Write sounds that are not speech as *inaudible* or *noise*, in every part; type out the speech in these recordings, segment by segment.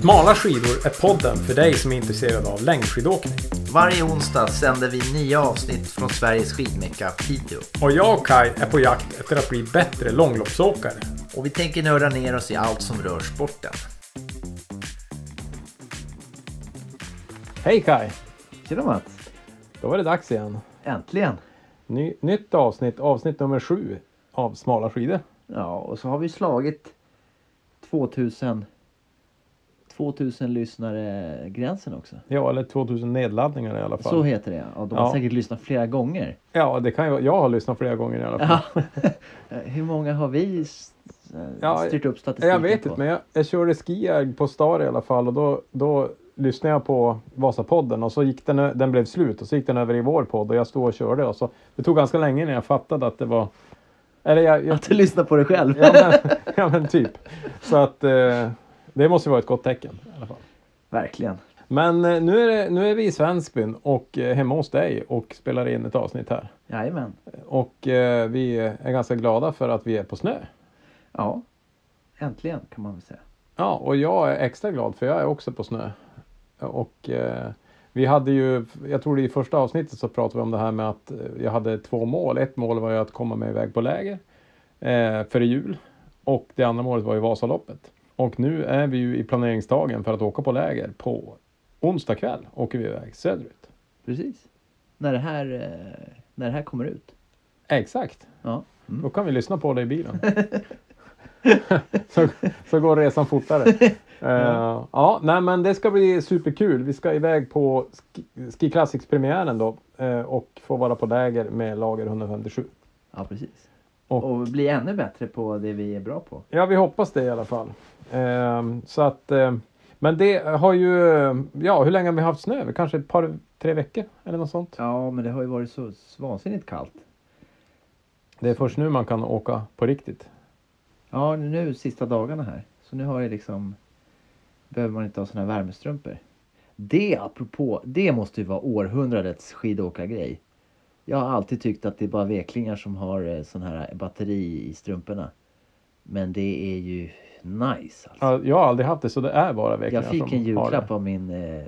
Smala skidor är podden för dig som är intresserad av längdskidåkning. Varje onsdag sänder vi nya avsnitt från Sveriges skidmecka Piteå. Och jag och Kai är på jakt efter att bli bättre långloppsåkare. Och vi tänker nörda ner oss i allt som rör sporten. Hej Kai! Tjena Mats! Då var det dags igen. Äntligen! Ny, nytt avsnitt, avsnitt nummer sju av Smala skidor. Ja, och så har vi slagit 2000 2000 lyssnare gränsen också. Ja, eller 2000 nedladdningar i alla fall. Så heter det ja. De har Ja. säkert lyssnat flera gånger. Ja, det kan jag. Jag har lyssnat flera gånger i alla fall. Ja. *laughs* Hur många har vi Ja, styrt upp statistiken Jag vet på? inte, men jag, jag körde skijag på Star i alla fall och då, då lyssnade jag på Vasapodden och så gick den, den blev slut och så gick den över i vår podd och jag stod och körde och så det tog ganska länge innan jag fattade att det var eller jag, jag, Att du lyssnar på dig själv? ja, men, ja men typ. Så att eh, det måste vara ett gott tecken i alla fall. Verkligen. Men eh, nu är, det, nu är vi i Svensbyn och eh, hemma hos dig och spelar in ett avsnitt här. Jajamän. Och eh, vi är ganska glada för att vi är på snö. Ja. Äntligen kan man väl säga. Ja, och jag är extra glad för jag är också på snö. Och eh, vi hade ju, jag tror det i första avsnittet så pratade vi om det här med att jag hade två mål. Ett mål var ju att komma med iväg på läger eh, före jul. Och det andra målet var ju Vasaloppet. Och nu är vi ju i planeringsdagen för att åka på läger på onsdag kväll åker vi iväg söderut. Precis. När det här, eh, när det här kommer ut. Exakt. Ja. Mm. Då kan vi lyssna på det i bilen. *laughs* *laughs* så, så går resan fortare. *laughs* Eh, ja, nej men det ska bli superkul. Vi ska iväg på Ski, Ski Classics-premiären då eh, och få vara på läger med lager 157. Ja, precis. Och- Och, bli ännu bättre på det vi är bra på. Ja, vi hoppas det i alla fall. Eh, så att, eh, men det har ju, ja hur länge har vi haft snö? Kanske ett par, tre veckor eller något sånt. Ja, men det har ju varit så vansinnigt kallt. Det är först nu man kan åka på riktigt. Ja, nu sista dagarna här. Så nu har jag liksom... Behöver man inte ha såna här värmestrumpor. Det apropå, det måste ju vara århundradets skidåkargrej. Jag har alltid tyckt att det är bara veklingar som har eh, sån här batteri i strumporna. Men det är ju nice alltså. Ja, Jag har aldrig haft det så det är bara Jag veckor fick en julklapp av min, eh,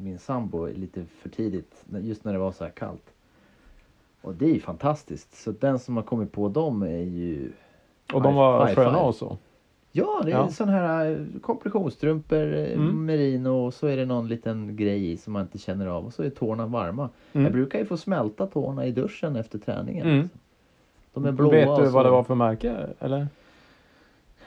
min sambo lite för tidigt. Just när det var så här kallt. Och det är ju fantastiskt. Så den som har kommit på dem är ju... Och de var sköna och så. Ja, det är Ja. sån här eh, kompressionsstrumpor, eh, Mm. merino och så är det någon liten grej i som man inte känner av och så är tårna varma. Mm. Jag brukar ju få smälta tårna i duschen efter träningen. Mm. liksom. De är blåa Vet du vad det var för märke? Eller?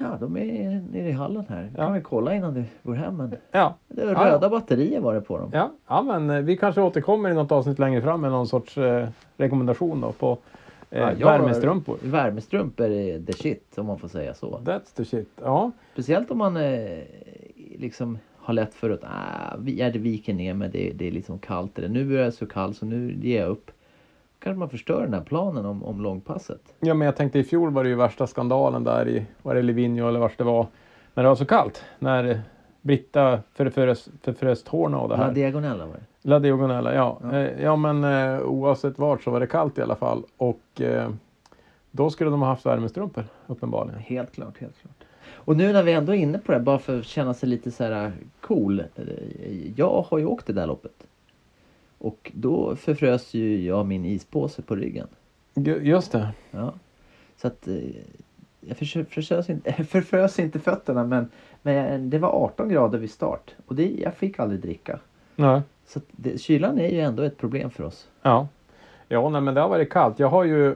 Ja, de är nere i hallen här. Ja. kan vi kolla innan du går hem. Men Ja. det är Ja, ja. röda batterier var det på dem. Ja, ja, men eh, vi kanske återkommer i något avsnitt längre fram med någon sorts eh, rekommendation då på eh, Ja, jag- värmestrumpor. Värmestrumpor är the shit om man får säga så. That's the shit. Ja, Speciellt om man eh, liksom har lätt för att ah, vi- ja, det viker ner men det, det är liksom kallt. Eller nu är det så kallt så nu ger jag upp. Kanske man förstör den här planen om, om långpasset. ja, men jag tänkte i fjol var det ju värsta skandalen där i, var det Livigno eller vart det var, när det var så kallt. När Britta förfrös, förfrös tårna och det här. diagonella var det. La Diagonella, ja. Ja. Eh, ja men eh, oavsett vart så var det kallt i alla fall. Och eh, då skulle de ha haft värmestrumpor uppenbarligen. Helt klart, helt klart. Och nu när vi ändå är inne på det, bara för att känna sig lite så här cool. Jag har ju åkt det där loppet. Och då förfrös ju jag min ispåse på ryggen. Ju- Just det. Ja. Så att eh, jag förfrös inte, *laughs* förfrös inte fötterna men, men det var 18 grader vid start. Och det, jag fick aldrig dricka. Nej. Så det, kylan är ju ändå ett problem för oss. Ja. Ja, nej, men det har varit kallt. Jag har ju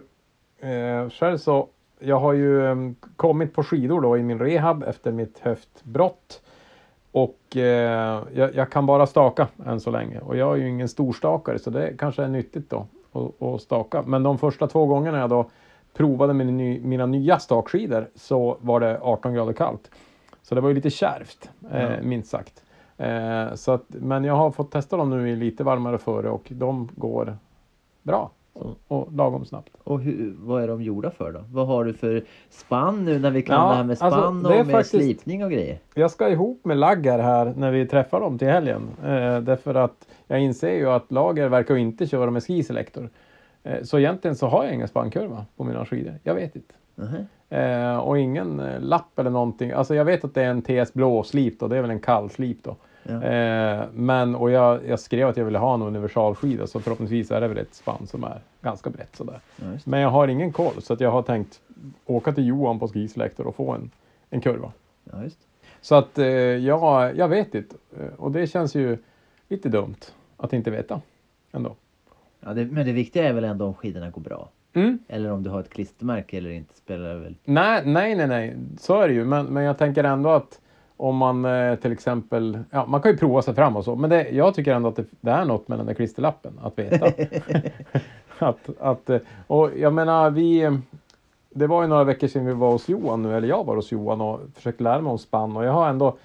eh, själv så, jag har ju eh, kommit på skidor då i min rehab efter mitt höftbrott. Och eh, jag, jag kan bara staka än så länge. Och jag är ju ingen storstakare så det kanske är nyttigt då att, staka. Men de första två gångerna jag då provade mina, ny, mina nya stakskidor så var det 18 grader kallt. Så det var ju lite kärvt, eh, Ja. minst sagt. Eh, så att, men jag har fått testa dem nu i lite varmare före och de går bra. Så. Och lagom snabbt. Och hur, vad är de gjorda för då? Vad har du för spann nu när vi kan Ja, det här med alltså, spann är och med faktiskt- slipning och grejer? Jag ska ihop med Laggar här när vi träffar dem till helgen. Eh, därför att jag inser ju att Lager verkar inte köra med skiselektor. Eh, så egentligen så har jag ingen spannkurva på mina skidor. Jag vet inte. Mhm. Eh, och ingen eh, lapp eller någonting. Alltså jag vet att det är en TS blå slip då. Det är väl en kall slip då. Ja. Eh, men, och jag, jag skrev att jag ville ha en universalskida så förhoppningsvis är det väl ett spann som är ganska brett sådär. Ja. Men jag har ingen koll så att jag har tänkt åka till Johan på Skiselektor och få en, en kurva. Ja. Så att eh, ja, jag vet inte. Eh, Och det känns ju lite dumt att inte veta ändå. Ja, det, men det viktiga är väl ändå om skidorna går bra. Mm. Eller om du har ett klistermärke eller inte spelar väl. Nej, nej, nej, nej, så är det ju. Men, men jag tänker ändå att om man eh, till exempel, ja, man kan ju prova sig fram och så, men det, jag tycker ändå att det, det är något med den där klisterlappen att veta. *laughs* att, att, eh, och jag menar, vi, det var ju några veckor sedan vi var hos Johan nu, eller jag var hos Johan och försökte lära mig om spann och jag har ändå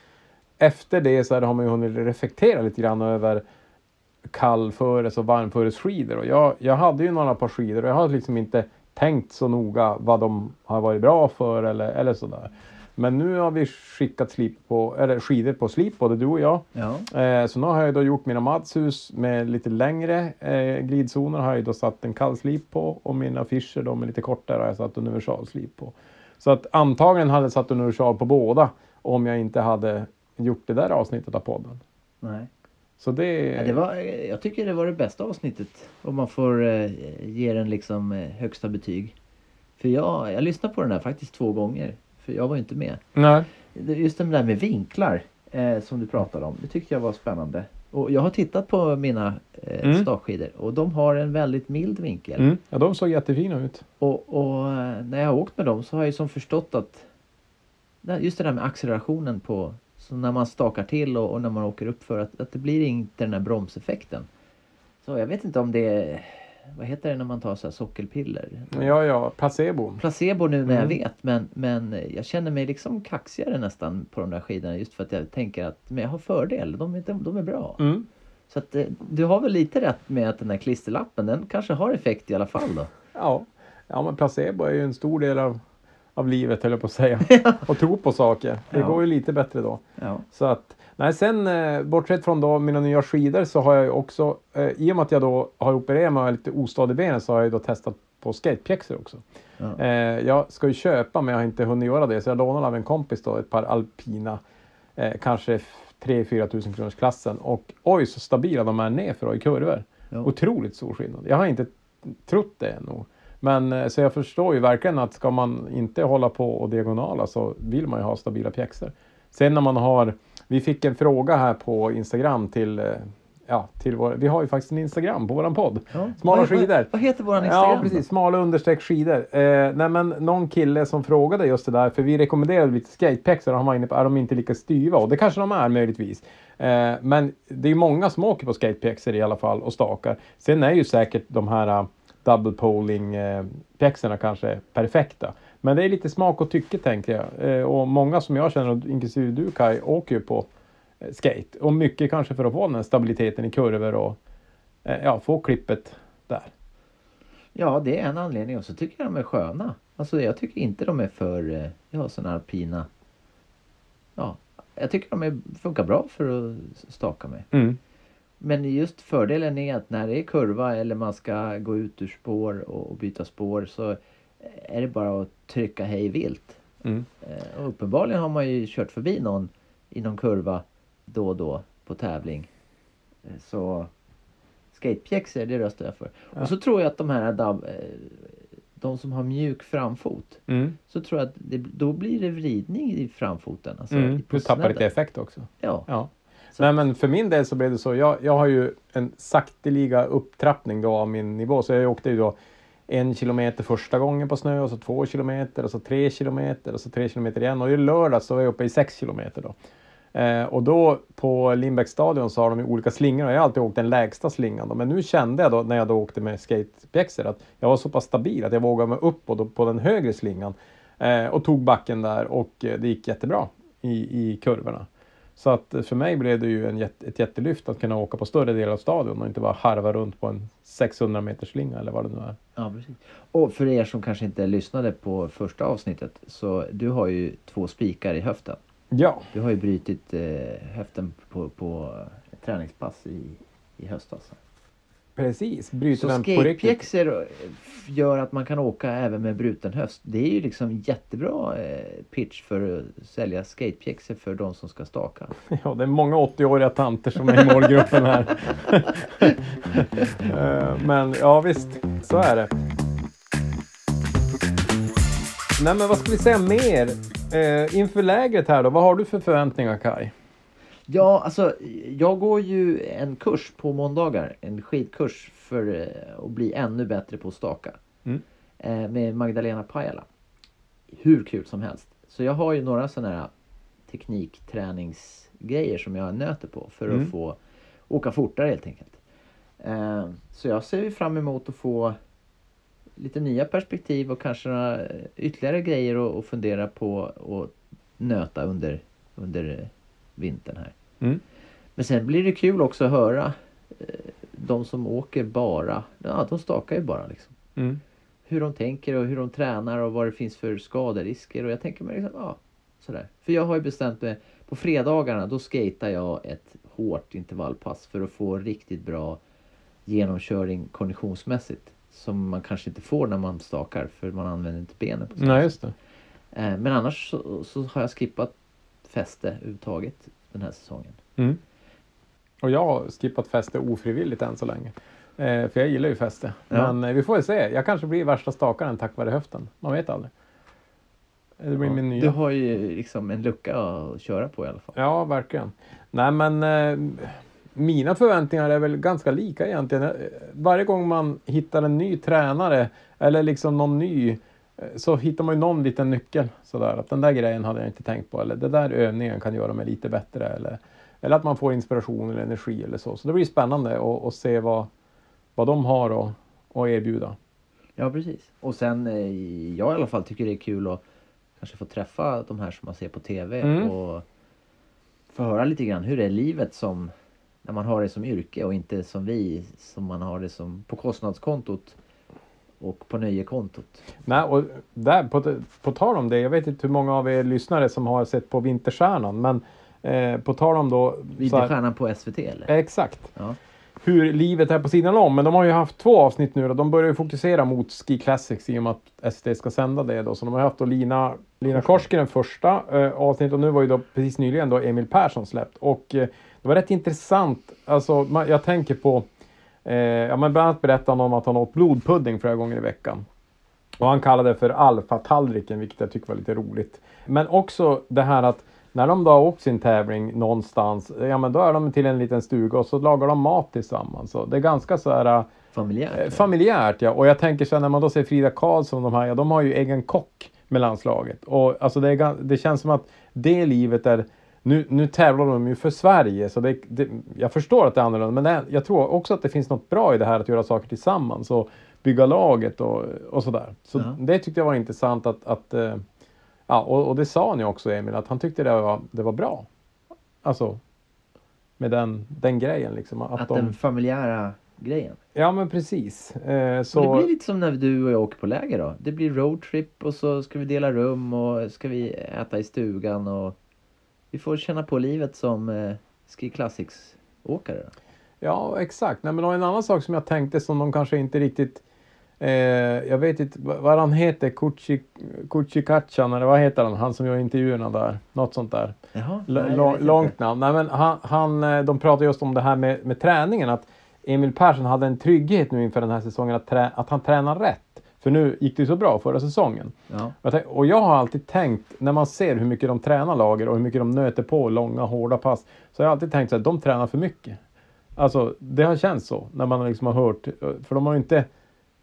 efter det så har man ju hunnit reflektera lite grann över kallföres och varmföresskidor. Och jag, jag hade ju några par skidor och jag har liksom inte tänkt så noga vad de har varit bra för eller, eller sådär. Men nu har vi skickat slip på, eller skidor på slip, både du och jag. Ja. Eh, så nu har jag då gjort mina Madshus med lite längre eh, glidzoner har jag då satt en kallslip på och mina affischer då med lite kortare har jag satt universalslip på. Så att antagligen hade jag satt universal på båda om jag inte hade gjort det där avsnittet av podden. Nej. Så det... Ja, det var, jag tycker det var det bästa avsnittet. Om man får eh, ge den liksom eh, högsta betyg. För jag, jag lyssnade på den här faktiskt två gånger. För jag var ju inte med. Nej. Just det där med vinklar eh, som du pratade om. Det tyckte jag var spännande. Och jag har tittat på mina eh, Mm. stakskidor och de har en väldigt mild vinkel. Mm. Ja, de såg jättefina ut. Och, och eh, när jag har åkt med dem så har jag ju som förstått att just det där med accelerationen på så när man stakar till och, och när man åker upp för att, att det blir inte den där bromseffekten. Så jag vet inte om det är, vad heter det när man tar så här sockerpiller? Ja, ja, placebo. Placebo nu när jag Mm. vet men, men jag känner mig liksom kaxigare nästan på de där skidorna just för att jag tänker att men jag har fördel, de är, de, de är bra. Mm. Så att eh, du har väl lite rätt med att den där klisterlappen den kanske har effekt i alla fall då. Ja. ja, men placebo är ju en stor del av, av livet, höll jag på att säga. *laughs* Och tro på saker. Det Ja. går ju lite bättre då. Ja. Så att, nej, sen eh, bortsett från då mina nya skidor så har jag ju också, eh, i och med att jag då har opererat mig och är lite ostadig i benen så har jag ju då testat på skatepjäxor också. Ja. Eh, jag ska ju köpa men jag har inte hunnit göra det så jag lånade av en kompis då ett par alpina, eh, kanske 3-4 tusen kronors klassen och oj så stabila de är nerför och i kurvor. Ja. Otroligt stor skillnad. Jag har inte trott det nog. Men eh, så jag förstår ju verkligen att ska man inte hålla på och diagonala så vill man ju ha stabila pjäxor. Sen när man har, vi fick en fråga här på Instagram till, eh, ja, till vår, vi har ju faktiskt en Instagram på våran podd. Ja. Smala vad, skidor. Vad, vad heter våran Instagram? Ja, precis. Smala understreck skidor. Eh, nej, men någon kille som frågade just det där, för vi rekommenderade lite skatepjäxor och han var inne på, är de inte lika styva? Och det kanske de är möjligtvis. Eh, men det är många som åker på skatepjäxor i alla fall och stakar. Sen är ju säkert de här uh, double poling eh, pjäxorna kanske perfekta. Men det är lite smak och tycke tänker jag. Eh, och många som jag känner, inklusive du Kai, åker ju på eh, skate. Och mycket kanske för att få den här stabiliteten i kurvor och ja, få klippet där. Ja, det är en anledning. Och så tycker jag de är sköna. Alltså jag tycker inte de är för, ja, såna alpina. Ja, jag tycker de är, funkar bra för att staka med. Mm. Men just fördelen är att när det är kurva eller man ska gå ut ur spår och, byta spår så är det bara att trycka hej vilt. Mm. Eh, Och uppenbarligen har man ju kört förbi någon i någon kurva då och då på tävling. Eh, Så skatepjäxor, det röstar jag för. Ja. Och så tror jag att de här dab, eh, de som har mjuk framfot. Mm. Så tror jag att det, då blir det vridning i framfoten. Alltså Mm. Du tappar lite effekt också. Ja. Ja. Så- Nej men för min del så blev det så. Jag, jag har ju en sakteliga upptrappning då av min nivå. Så jag åkte ju då en kilometer första gången på snö och så två kilometer och så tre kilometer och så tre kilometer igen. Och i lördag så var jag uppe i sex kilometer då. Eh, och då på Lindbäcksstadion så har de ju olika slingor och jag har alltid åkt den lägsta slingan. Då. Men nu kände jag då när jag då åkte med skatepjäxor att jag var så pass stabil att jag vågade mig upp då, på den högre slingan. Eh, och tog backen där och eh, det gick jättebra i, i kurvorna. Så att eh, för mig blev det ju en ett jättelyft att kunna åka på större del av stadion och inte bara harva runt på en 600 meters slinga eller vad det nu är. Ja, precis. Och för er som kanske inte lyssnade på första avsnittet så du har ju två spikar i höften. Ja, Du har ju brutit eh, höften på, på ett träningspass i, i höstas. Precis. Bryter Så den på riktigt. skatepjäxor, eh, gör att man kan åka även med bruten höst. Det är ju liksom jättebra eh, pitch för att sälja skatepjäxor för de som ska staka. *laughs* Ja, det är många 80-åriga tanter som är i målgruppen här. *laughs* Eh, Men ja, visst, så är det. Nej, men vad ska vi säga mer? Eh, inför lägret här då, vad har du för förväntningar Kai? Ja, alltså jag går ju en kurs på måndagar. En skidkurs för eh, att bli ännu bättre på att staka. Mm. Eh, med Magdalena Pajala. Hur kul som helst. Så jag har ju några sådana här teknikträningsgrejer som jag nöter på för Mm. att få åka fortare helt enkelt. Eh, så jag ser ju fram emot att få lite nya perspektiv och kanske några ytterligare grejer att, fundera på och nöta under, under vintern här. Mm. Men sen blir det kul också att höra eh, de som åker bara, ja de stakar ju bara liksom. Mm. Hur de tänker och hur de tränar och vad det finns för skaderisker och jag tänker mig liksom, ja sådär. För jag har ju bestämt mig, på fredagarna då skater jag ett hårt intervallpass för att få riktigt bra genomkörning konditionsmässigt. Som man kanske inte får när man stakar för man använder inte benen på samma Nej, just det. Eh, Men annars så, så har jag skippat fäste överhuvudtaget den här säsongen. Mm. Och jag har skippat fäste ofrivilligt än så länge. Eh, för jag gillar ju fäste. Ja. Men eh, vi får väl se. Jag kanske blir värsta stakaren tack vare höften. Man vet aldrig. Det blir Ja, min nya. Du har ju liksom en lucka att köra på i alla fall. Ja, verkligen. Nej, men eh, mina förväntningar är väl ganska lika egentligen. Eh, Varje gång man hittar en ny tränare eller liksom någon ny så hittar man ju någon liten nyckel sådär. Att den där grejen hade jag inte tänkt på eller den där övningen kan göra mig lite bättre eller, eller att man får inspiration eller energi eller så. Så det blir spännande att, att se vad, vad de har att, att erbjuda. Ja, precis. Och sen, eh, jag i alla fall tycker det är kul att kanske få träffa de här som man ser på TV Mm. och få höra lite grann hur är livet som när man har det som yrke och inte som vi som man har det som på kostnadskontot och på nöjekontot. Nej, och där, på, på tal om det, jag vet inte hur många av er lyssnare som har sett på Vinterstjärnan, men eh, på tal om då... så här- Vinterstjärnan på SVT eller? Exakt. Ja. Hur livet är på sidan om. Men de har ju haft två avsnitt nu och de börjar ju fokusera mot Ski Classics i och med att ST ska sända det då. Så de har haft då Lina, Lina Korsken den första eh, avsnittet och nu var ju då precis nyligen då Emil Persson släppt. Och eh, det var rätt intressant. Alltså man, jag tänker på eh, ja, men bland annat berättade han om att han åt blodpudding flera gånger i veckan. Och han kallade det för alfatallriken, vilket jag tycker var lite roligt. Men också det här att när de då har åkt sin tävling någonstans, ja men då är de till en liten stuga och så lagar de mat tillsammans. Så det är ganska så här Familjärt. eh, familjärt ja. Och jag tänker sen när man då ser Frida Karlsson och de här, ja de har ju egen kock med landslaget. Och alltså det, är, det känns som att det livet är nu, nu tävlar de ju för Sverige, så det, det, jag förstår att det är annorlunda, men det, jag tror också att det finns något bra i det här att göra saker tillsammans och bygga laget och, och sådär. Så Ja. det tyckte jag var intressant att, att eh, ja, och, och det sa han ju också Emil, att han tyckte det var, det var bra. Alltså, med den, den grejen liksom. Att, att de, den familjära grejen. Ja men precis. Eh, Så... så, Det blir lite som när du och jag åker på läger då. Det blir roadtrip och så ska vi dela rum och ska vi äta i stugan och vi får känna på livet som eh, Ski Classics-åkare. Ja, exakt. Nej, men en annan sak som jag tänkte som de kanske inte riktigt... Eh, jag vet inte vad han heter, Kuchi, Kuchikachan eller vad heter han? Han som gör intervjuerna där. Något sånt där. Jaha, nej, långt namn. Nej, men han, han, eh, de pratar just om det här med, med träningen. Att Emil Persson hade en trygghet nu inför den här säsongen att, trä, att han tränar rätt. För nu gick det ju så bra förra säsongen. Ja. Jag tänk, och jag har alltid tänkt, när man ser hur mycket de tränar lager och hur mycket de nöter på långa hårda pass. Så har jag alltid tänkt att de tränar för mycket. Alltså det har känts så när man liksom har hört. För de har ju inte.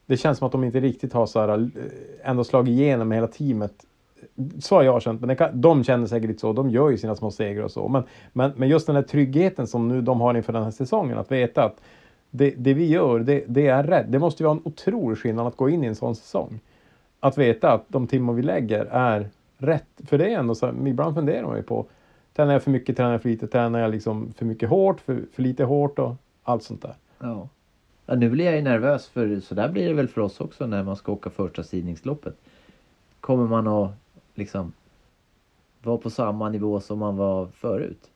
Det känns som att de inte riktigt har så här, eh, ändå slagit igenom hela teamet. Så har jag känt, men kan, de känner säkert lite så. De gör ju sina små segrar och så. Men, men, men just den här tryggheten som nu de har inför den här säsongen. Att veta att det, det vi gör, det, det är rätt. Det måste ju vara en otrolig skillnad att gå in i en sån säsong. Att veta att de timmar vi lägger är rätt. För det är ändå så, ibland funderar man ju på, tränar jag för mycket, tränar jag för lite, tränar jag liksom för mycket hårt, för, för lite hårt och allt sånt där. Ja. ja. Nu blir jag ju nervös för så där blir det väl för oss också när man ska åka första sidningsloppet. Kommer man att liksom vara på samma nivå som man var förut?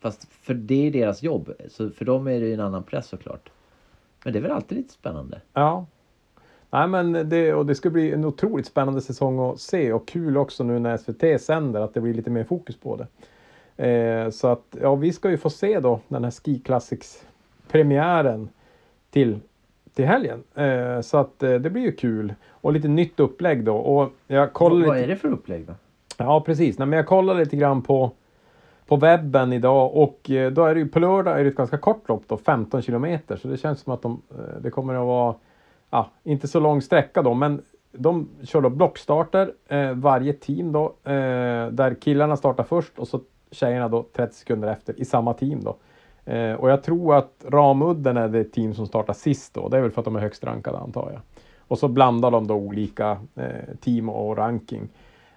Fast för det är deras jobb, så för dem är det ju en annan press såklart. Men det är väl alltid lite spännande. Ja. Nej, men det, och det ska bli en otroligt spännande säsong att se och kul också nu när SVT sänder att det blir lite mer fokus på det. Eh, så att ja, vi ska ju få se då den här Ski Classics premiären till, till helgen. Eh, så att eh, det blir ju kul och lite nytt upplägg då. Och jag kollar Vad lite... är det för upplägg då? Ja, precis. Nej, men jag kollade lite grann på, på webben idag och eh, då är det ju på lördag är det ett ganska kort lopp då, 15 kilometer. Så det känns som att de, eh, det kommer att vara, ja, inte så lång sträcka då, men de kör då blockstarter eh, varje team då, eh, där killarna startar först och så tjejerna då 30 sekunder efter i samma team då. Eh, och jag tror att Ramudden är det team som startar sist då. Det är väl för att de är högst rankade antar jag. Och så blandar de då olika eh, team och ranking.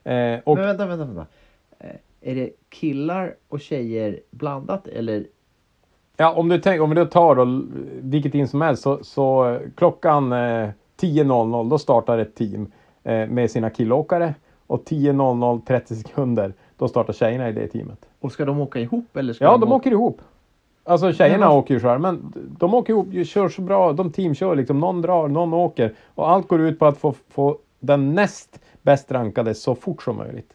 Eh, och Men vänta, vänta, vänta. Är det killar och tjejer blandat eller? Ja, om du, tänk, om du tar då vilket team som helst så, så eh, klockan eh, 10.00 då startar ett team eh, med sina killåkare och 10.00 30 sekunder då startar tjejerna i det teamet. Och ska de åka ihop eller? Ska Ja, de åka- åker ihop. Alltså tjejerna vad- åker ju själv, men de åker ihop, kör så bra, de teamkör liksom, någon drar, någon åker och allt går ut på att få, få den näst bäst rankade så fort som möjligt.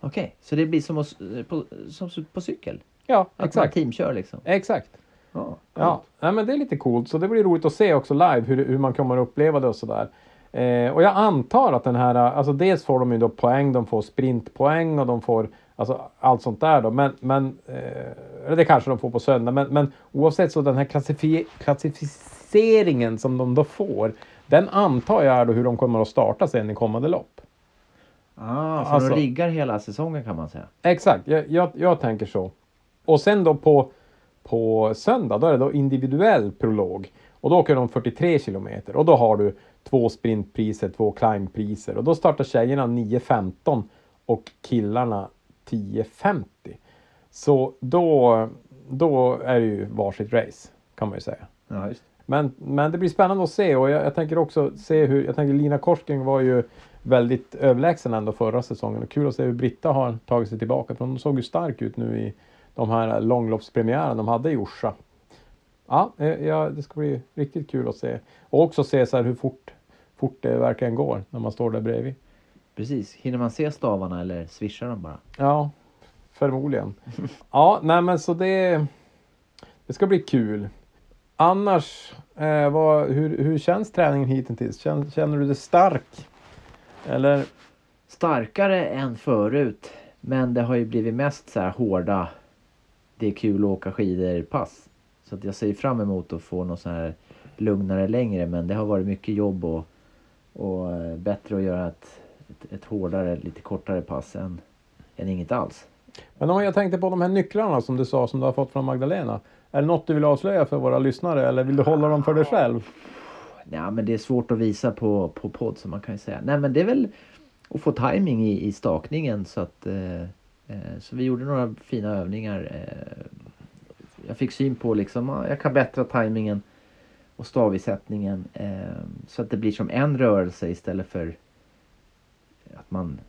Okej, så det blir som, att, eh, på, som på cykel? Ja, Att man exakt. teamkör liksom? Exakt. Ja, Ja, nej, men det är lite coolt. Så det blir roligt att se också live hur, hur man kommer att uppleva det och sådär. Eh, och jag antar att den här, alltså dels får de ju då poäng, de får sprintpoäng och de får alltså allt sånt där då. Men, men eh, eller det kanske de får på söndag. Men, men oavsett så den här klassifi- klassificeringen som de då får. Den antar jag är då hur de kommer att starta sen i kommande lopp. Ah, så Alltså- de riggar hela säsongen kan man säga? Exakt, jag, jag, jag tänker så. Och sen då på, på söndag, då är det då individuell prolog. Och då åker de 43 kilometer och då har du två sprintpriser, två climbpriser. Och då startar tjejerna 9.15 och killarna 10.50. Så då, då är det ju varsitt race, kan man ju säga. Ja, Men, men det blir spännande att se och jag, jag tänker också se hur, jag tänker Lina Korsking var ju väldigt överlägsen ändå förra säsongen och kul att se hur Britta har tagit sig tillbaka för hon såg ju stark ut nu i de här långloppspremiären de hade i Orsa. Ja, eh, ja, det ska bli riktigt kul att se och också se så här hur fort, fort det verkligen går när man står där bredvid. Precis. Hinner man se stavarna eller swishar de bara? Ja, förmodligen. *laughs* Ja, nej men så det, det ska bli kul. Annars, eh, vad, hur, hur känns träningen hittills? Känner, känner du dig stark? Eller? Starkare än förut. Men det har ju blivit mest så här hårda. Det är kul att åka skidor pass. Så att jag ser fram emot att få något så här lugnare längre. Men det har varit mycket jobb och, och eh, bättre att göra ett, ett, ett hårdare, lite kortare pass än, än inget alls. Men om jag tänkte på de här nycklarna som du sa som du har fått från Magdalena. Är det något du vill avslöja för våra lyssnare eller vill du hålla dem för dig själv? Ja, men det är svårt att visa på, på podd så man kan ju säga. Nej men det är väl att få timing i, i stakningen så att eh, eh, så vi gjorde några fina övningar. Eh, jag fick syn på liksom, ja, jag kan bättra timingen och stavisättningen eh, så att det blir som en rörelse istället för att man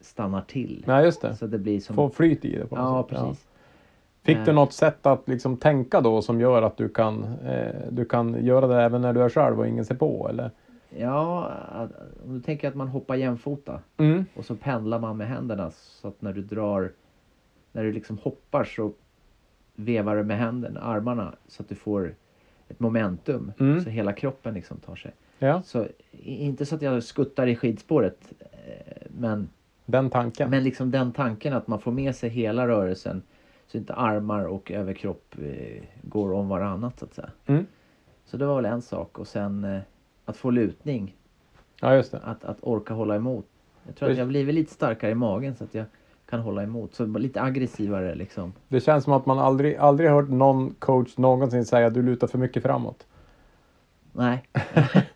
stannar till. Nej, just det. Så det blir som... Få flyt i det på något ja, sätt. precis. Fick du Eh. något sätt att liksom tänka då som gör att du kan, eh, du kan göra det även när du är själv och ingen ser på? Eller? Ja, att- om du tänker att man hoppar jämfota. Mm. Och så pendlar man med händerna så att när du drar, när du liksom hoppar så vevar du med händerna, armarna så att du får ett momentum. Mm. Så hela kroppen liksom tar sig. Ja, Så inte så att jag skuttar i skidspåret. eh, Men, den tanken. men liksom den tanken att man får med sig hela rörelsen. Så inte armar och överkropp eh, går om varannat så att säga. Mm. Så det var väl en sak. Och sen eh, att få lutning. Ja, just det. Att, att orka hålla emot. Jag tror att Precis. jag blivit lite starkare i magen så att jag kan hålla emot. Så lite aggressivare liksom. Det känns som att man aldrig, aldrig hört någon coach någonsin säga att du lutar för mycket framåt. Nej, *laughs*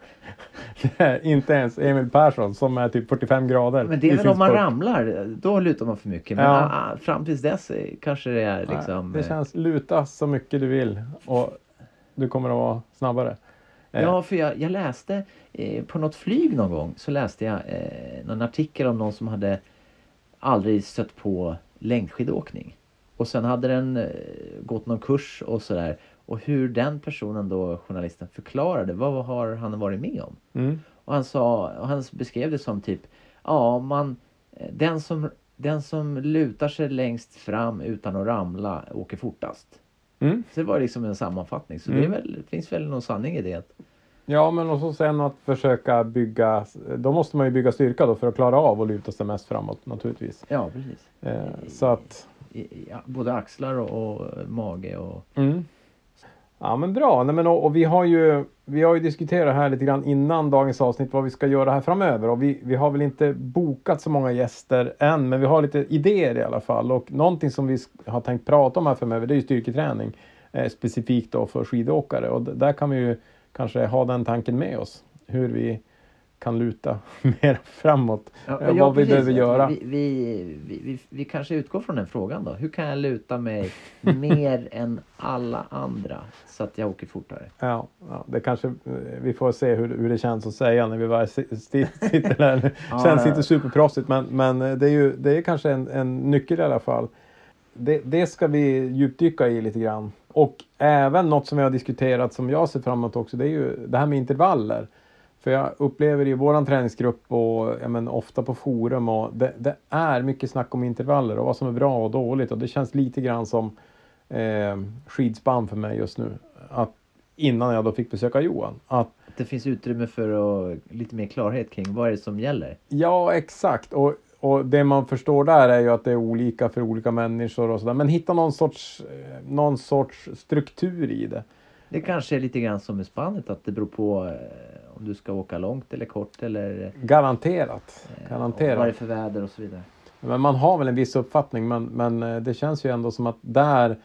*laughs* Inte ens Emil Persson som är typ 45 grader. men det är väl om man spurt. ramlar. Då lutar man för mycket. Men Ja. fram tills dess kanske det är liksom. Det eh, känns luta så mycket du vill och du kommer att vara snabbare. Eh, Ja, för jag, jag läste eh, på något flyg någon gång så läste jag eh, någon artikel om någon som hade aldrig stött på längdskidåkning. Och sen hade den eh, gått någon kurs och sådär. Och hur den personen då, journalisten, förklarade vad har han varit med om. Mm. Och han sa, och han beskrev det som typ, ja man, eh, den som, den som lutar sig längst fram utan att ramla åker fortast. Mm. Så det var liksom en sammanfattning. Så det, Mm. väl, det finns väl någon sanning i det. Ja, men och så sen att försöka bygga, då måste man ju bygga styrka då för att klara av att luta sig mest framåt naturligtvis. Ja, precis. Eh, så att, både axlar och, och mage och... mm. Ja men bra, Nej, men, och, och vi, har ju, vi har ju diskuterat här lite grann innan dagens avsnitt vad vi ska göra här framöver. Och vi, vi har väl inte bokat så många gäster än men vi har lite idéer i alla fall. Och någonting som vi har tänkt prata om här framöver det är ju styrketräning eh, specifikt då för skidåkare. Och där kan vi ju kanske ha den tanken med oss hur vi kan luta *laughs* mer framåt. eh, vad vi behöver göra. Vi, vi, vi, vi, vi kanske utgår från den frågan då. Hur kan jag luta mig *laughs* mer än alla andra så att jag åker fortare? Ja, ja, det kanske, eh, vi får se hur, hur det känns att säga när vi si- *laughs* sitter där. Ja, Känns ja. inte superproffsigt men, men eh, det är ju det är kanske en, en nyckel i alla fall. Det, det ska vi djupdyka i lite grann. Och även något som vi har diskuterat som jag ser fram emot också det är ju det här med intervaller. För jag upplever i våran träningsgrupp och ja, men, ofta på forum och det, det är mycket snack om intervaller och vad som är bra och dåligt och det känns lite grann som eh, skidspann för mig just nu. Att, innan jag då fick besöka Johan. Att det finns utrymme för att, lite mer klarhet kring vad är det som gäller. Ja, exakt. Och, och det man förstår där är ju att det är olika för olika människor och sådär. Men hitta någon sorts, eh, någon sorts struktur i det. Det kanske är lite grann som med spannet att det beror på eh, om du ska åka långt eller kort eller Garanterat. eh, Garanterat. vad det är för väder och så vidare. Men man har väl en viss uppfattning men, men eh, det känns ju ändå som att där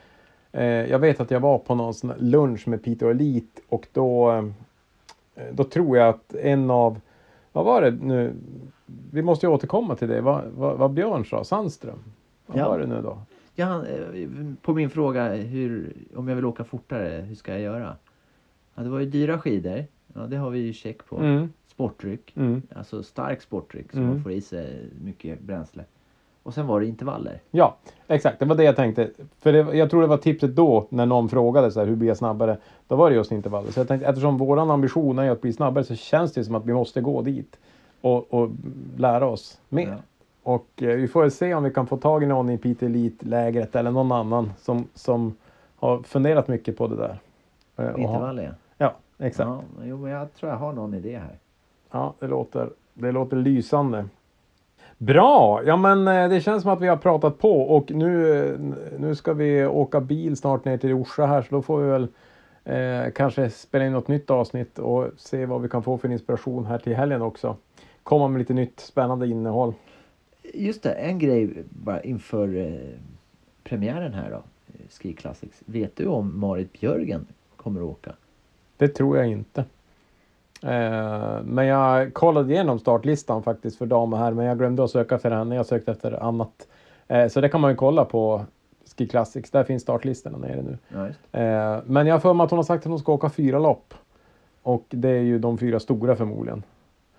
eh, Jag vet att jag var på någon lunch med Peter Elite och då eh, Då tror jag att en av Vad var det nu? Vi måste ju återkomma till det. Vad, vad, vad Björn sa? Sandström? Vad Ja. var det nu då? Ja, eh, på min fråga hur, om jag vill åka fortare, hur ska jag göra? Ja, det var ju dyra skidor. Ja, det har vi ju check på. Mm, Sportdryck. mm. Alltså stark sportdryck så Mm. man får i sig mycket bränsle. Och sen var det intervaller. Ja, exakt. Det var det jag tänkte. För det, jag tror det var tipset då när någon frågade så här, hur blir jag snabbare? Då var det just intervaller. Så jag tänkte eftersom våran ambition är att bli snabbare så känns det som att vi måste gå dit och, och lära oss mer. Ja. Och eh, vi får se om vi kan få tag i någon i Peter Elite-lägret eller någon annan som, som har funderat mycket på det där. Eh, Intervaller. Ja, exakt. ja. Jo, men jag tror jag har någon idé här. Ja, det låter, det låter lysande. Bra! Ja, men eh, det känns som att vi har pratat på och nu, eh, nu ska vi åka bil snart ner till Orsa här så då får vi väl eh, kanske spela in något nytt avsnitt och se vad vi kan få för inspiration här till helgen också. Komma med lite nytt spännande innehåll. Just det, en grej bara inför eh, premiären här då. eh, Ski Classics. Vet du om Marit Björgen kommer att åka? Det tror jag inte. Eh, men jag kollade igenom startlistan faktiskt för damer här men jag glömde att söka efter henne. Jag sökte efter annat. Eh, så det kan man ju kolla på Ski Classics. Där finns startlistorna nere nu. Ja. Eh, men jag har för mig att hon har sagt att hon ska åka fyra lopp. Och det är ju de fyra stora förmodligen.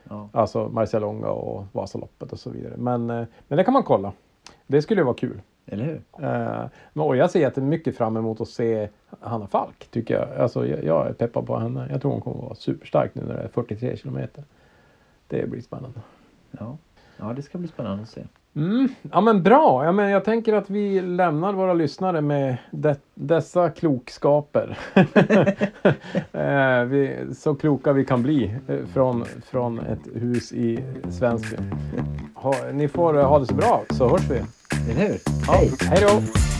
Ja. Alltså Marcialonga och Vasaloppet och så vidare. Men, men det kan man kolla. Det skulle vara kul. Eller hur? Eh, men- jag ser jättemycket fram emot att se Hanna Falk tycker jag. Alltså jag, jag är peppad på henne. Jag tror hon kommer vara superstark nu när det är 43 kilometer. Det blir spännande. Ja. ja, det ska bli spännande att se. Mm. Ja men bra. Ja, men jag tänker att vi lämnar våra lyssnare med de, dessa klokskaper. *laughs* eh, vi, så kloka vi kan bli eh, från, från ett hus i Svensby. Ha, ni får eh, ha det så bra så hörs vi. Eller hur? Ja, Hej! Hej då!